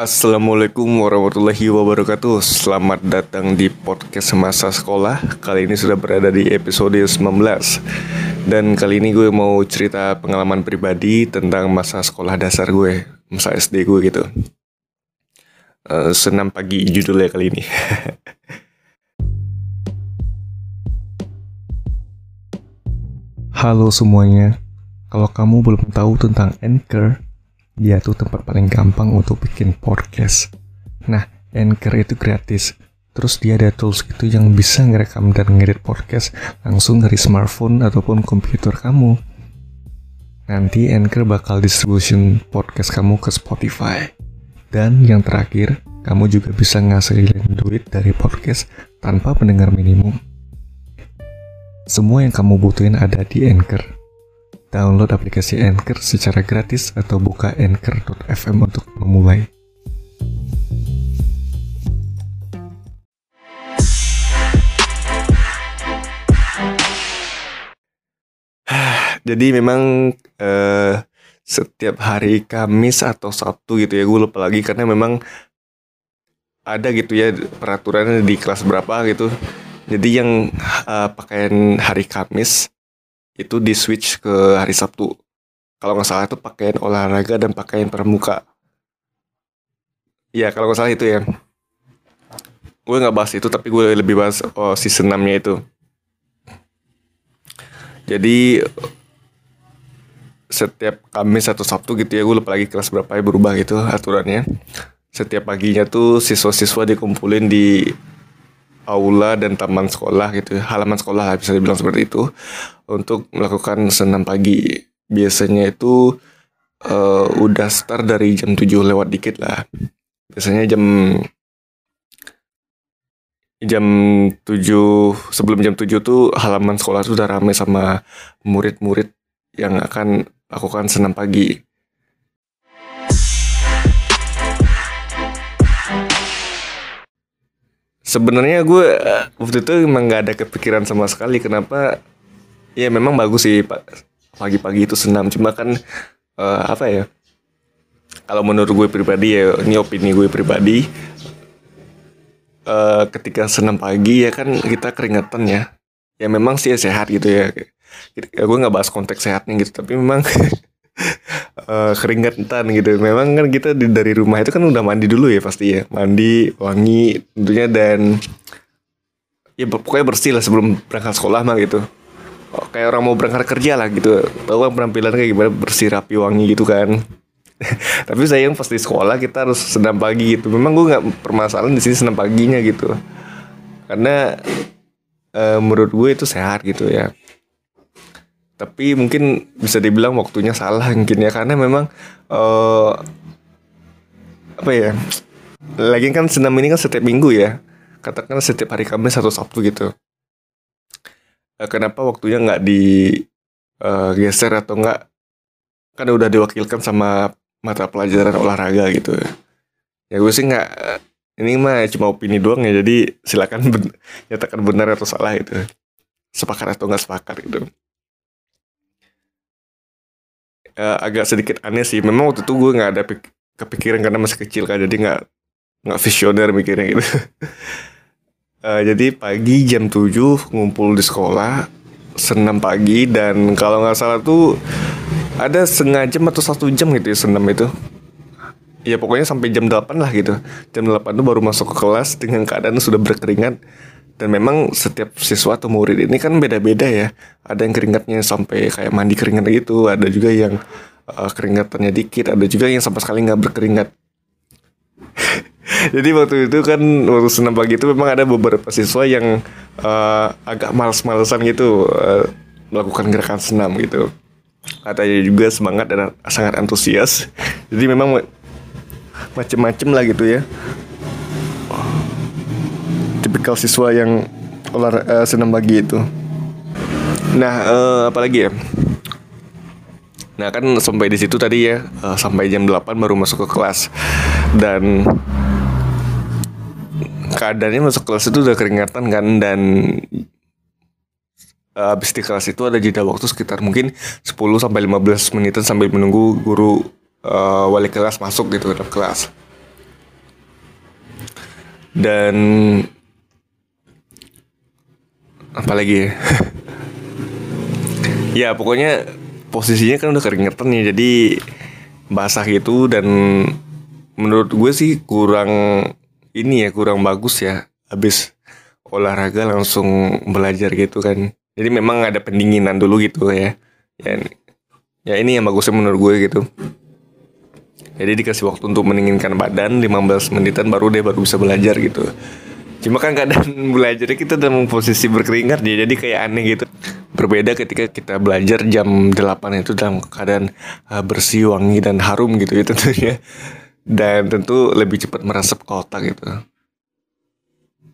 Assalamualaikum warahmatullahi wabarakatuh. Selamat datang di podcast masa sekolah. Kali ini sudah berada di episode 19 Dan kali ini gue mau cerita pengalaman pribadi Tentang masa sekolah dasar gue Masa SD gue gitu. Uh, Senam pagi judulnya kali ini. Halo semuanya. Kalau kamu belum tahu tentang Anchor dia tuh tempat paling gampang untuk bikin podcast. Nah, Anchor itu gratis. Terus dia ada tools gitu yang bisa ngerekam dan ngedit podcast langsung dari smartphone ataupun komputer kamu. Nanti Anchor bakal distribution podcast kamu ke Spotify. Dan yang terakhir, kamu juga bisa ngasilin duit dari podcast tanpa pendengar minimum. Semua yang kamu butuhin ada di Anchor. Download aplikasi Anchor secara gratis atau buka anchor.fm untuk memulai. Jadi memang uh, setiap hari Kamis atau Sabtu gitu ya, gue lupa lagi karena memang ada gitu ya peraturannya di kelas berapa gitu. Jadi yang uh, pakaian hari Kamis itu di switch ke hari Sabtu. Kalau nggak salah itu pakaian olahraga dan pakaian pramuka. Ya kalau nggak salah itu ya. Gue nggak bahas itu tapi gue lebih bahas oh, si senamnya itu. Jadi setiap Kamis atau Sabtu gitu ya gue lupa lagi kelas berapa ya berubah gitu aturannya. Setiap paginya tuh siswa-siswa dikumpulin di aula dan taman sekolah gitu halaman sekolah lah bisa dibilang seperti itu untuk melakukan senam pagi. Biasanya itu uh, udah start dari jam 7 lewat dikit lah. Biasanya jam jam 7 sebelum jam 7 tuh halaman sekolah sudah ramai sama murid-murid yang akan lakukan senam pagi sebenarnya gue uh, waktu itu emang nggak ada kepikiran sama sekali kenapa ya memang bagus sih pagi-pagi itu senam. Cuma kan uh, apa ya kalau menurut gue pribadi ya ini opini gue pribadi uh, ketika senam pagi ya kan kita keringetan ya. Ya memang sih sehat gitu ya, ya gue nggak bahas konteks sehatnya gitu tapi memang uh, keringetan gitu. Memang kan kita di, dari rumah itu kan udah mandi dulu ya pasti ya. Mandi, wangi tentunya dan ya pokoknya bersih lah sebelum berangkat sekolah mah gitu. Oh, kayak orang mau berangkat kerja lah gitu. Tahu kan penampilan kayak gimana bersih rapi wangi gitu kan. Tapi saya yang pasti sekolah kita harus senam pagi gitu. Memang gue nggak permasalahan di sini senam paginya gitu. Karena uh, menurut gue itu sehat gitu ya tapi mungkin bisa dibilang waktunya salah mungkin ya karena memang uh, apa ya lagi kan senam ini kan setiap minggu ya. Katakan setiap hari Kamis atau Sabtu gitu. Uh, kenapa waktunya nggak di uh, geser atau nggak kan udah diwakilkan sama mata pelajaran olahraga gitu. Ya gue sih nggak ini mah cuma opini doang ya jadi silakan ben nyatakan benar atau salah itu sepakat atau nggak sepakat gitu uh, agak sedikit aneh sih. Memang waktu itu gue nggak ada kepikiran karena masih kecil kan, jadi nggak nggak visioner mikirnya gitu. uh, jadi pagi jam 7 ngumpul di sekolah, senam pagi dan kalau nggak salah tuh ada setengah jam atau satu jam gitu ya senam itu. Ya pokoknya sampai jam 8 lah gitu. Jam 8 tuh baru masuk ke kelas dengan keadaan sudah berkeringat dan memang setiap siswa atau murid ini kan beda-beda ya. Ada yang keringatnya sampai kayak mandi keringat gitu ada juga yang uh, keringatannya dikit ada juga yang sama sekali nggak berkeringat. Jadi waktu itu kan waktu senam pagi itu memang ada beberapa siswa yang uh, agak males-malesan gitu uh, melakukan gerakan senam gitu. Katanya juga semangat dan sangat antusias. Jadi memang macem-macem lah gitu ya tipikal siswa yang olah uh, senam pagi itu. Nah, uh, apalagi ya? Nah, kan sampai di situ tadi ya, uh, sampai jam 8 baru masuk ke kelas. Dan keadaannya masuk kelas itu udah keringatan kan dan uh, di kelas itu ada jeda waktu sekitar mungkin 10 sampai 15 menitan sambil menunggu guru uh, wali kelas masuk gitu ke kelas. dan apalagi ya? Ya pokoknya posisinya kan udah keringetan nih jadi basah gitu dan menurut gue sih kurang ini ya kurang bagus ya habis olahraga langsung belajar gitu kan. Jadi memang ada pendinginan dulu gitu ya. Ya, ya ini yang bagusnya menurut gue gitu. Jadi dikasih waktu untuk mendinginkan badan 15 menitan baru deh baru bisa belajar gitu Cuma kan kadang belajarnya kita dalam posisi berkeringat ya, jadi kayak aneh gitu. Berbeda ketika kita belajar jam 8 itu dalam keadaan uh, bersih, wangi dan harum gitu ya tentunya. Dan tentu lebih cepat meresap ke otak gitu.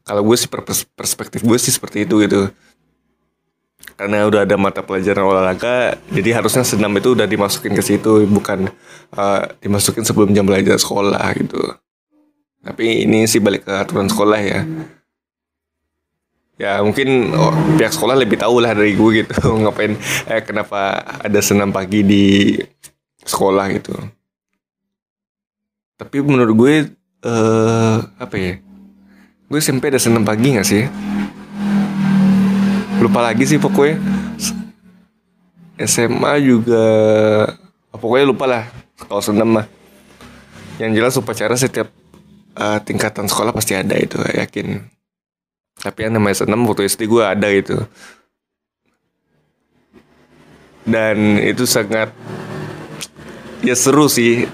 Kalau gue sih perspektif gue sih seperti itu gitu. Karena udah ada mata pelajaran olahraga, jadi harusnya senam itu udah dimasukin ke situ, bukan uh, dimasukin sebelum jam belajar sekolah gitu. Tapi ini sih balik ke aturan sekolah ya. Ya mungkin oh, pihak sekolah lebih tahu lah dari gue gitu ngapain eh kenapa ada senam pagi di sekolah gitu. Tapi menurut gue eh apa ya? Gue SMP ada senam pagi gak sih? Lupa lagi sih pokoknya. SMA juga pokoknya lupa lah kalau senam mah. Yang jelas upacara setiap uh, tingkatan sekolah pasti ada itu yakin. Tapi yang namanya senam waktu SD gue ada itu. Dan itu sangat ya seru sih.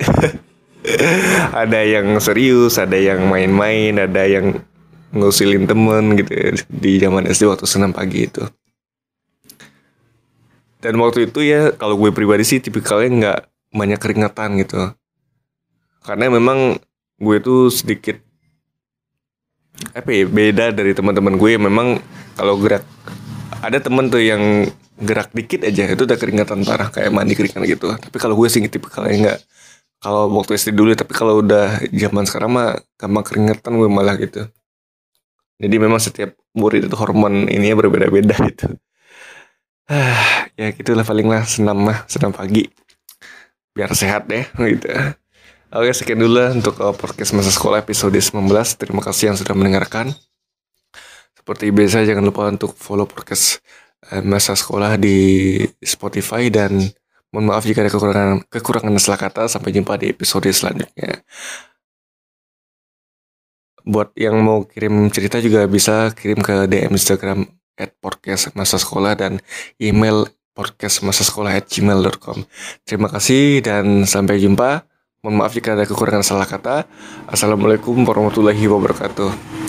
Ada yang serius ada yang main-main ada yang ngusilin temen gitu ya, di zaman SD waktu senam pagi itu. Dan waktu itu ya kalau gue pribadi sih tipikalnya nggak banyak keringetan gitu. Karena memang gue tuh sedikit apa ya beda dari teman-teman gue. Memang kalau gerak ada temen tuh yang gerak dikit aja itu udah keringatan parah kayak mandi keringan gitu. Tapi kalau gue sih tipe kalau enggak kalau waktu SD dulu tapi kalau udah zaman sekarang mah gampang keringetan gue malah gitu. Jadi memang setiap murid itu hormon ini ya berbeda-beda gitu. Ya gitulah paling lah senam mah senam pagi. Biar sehat deh gitu Oke sekian dulu untuk uh, podcast masa sekolah episode 19 Terima kasih yang sudah mendengarkan. Seperti biasa jangan lupa untuk follow podcast uh, masa sekolah di Spotify Dan mohon maaf jika ada kekurangan, kekurangan salah kata. Sampai jumpa di episode selanjutnya. Buat yang mau kirim cerita juga bisa kirim ke DM Instagram at podcast masa sekolah dan email podcast masa sekolah at gmail.com Terima kasih dan sampai jumpa Mohon maaf jika ada kekurangan salah kata. Assalamualaikum warahmatullahi wabarakatuh.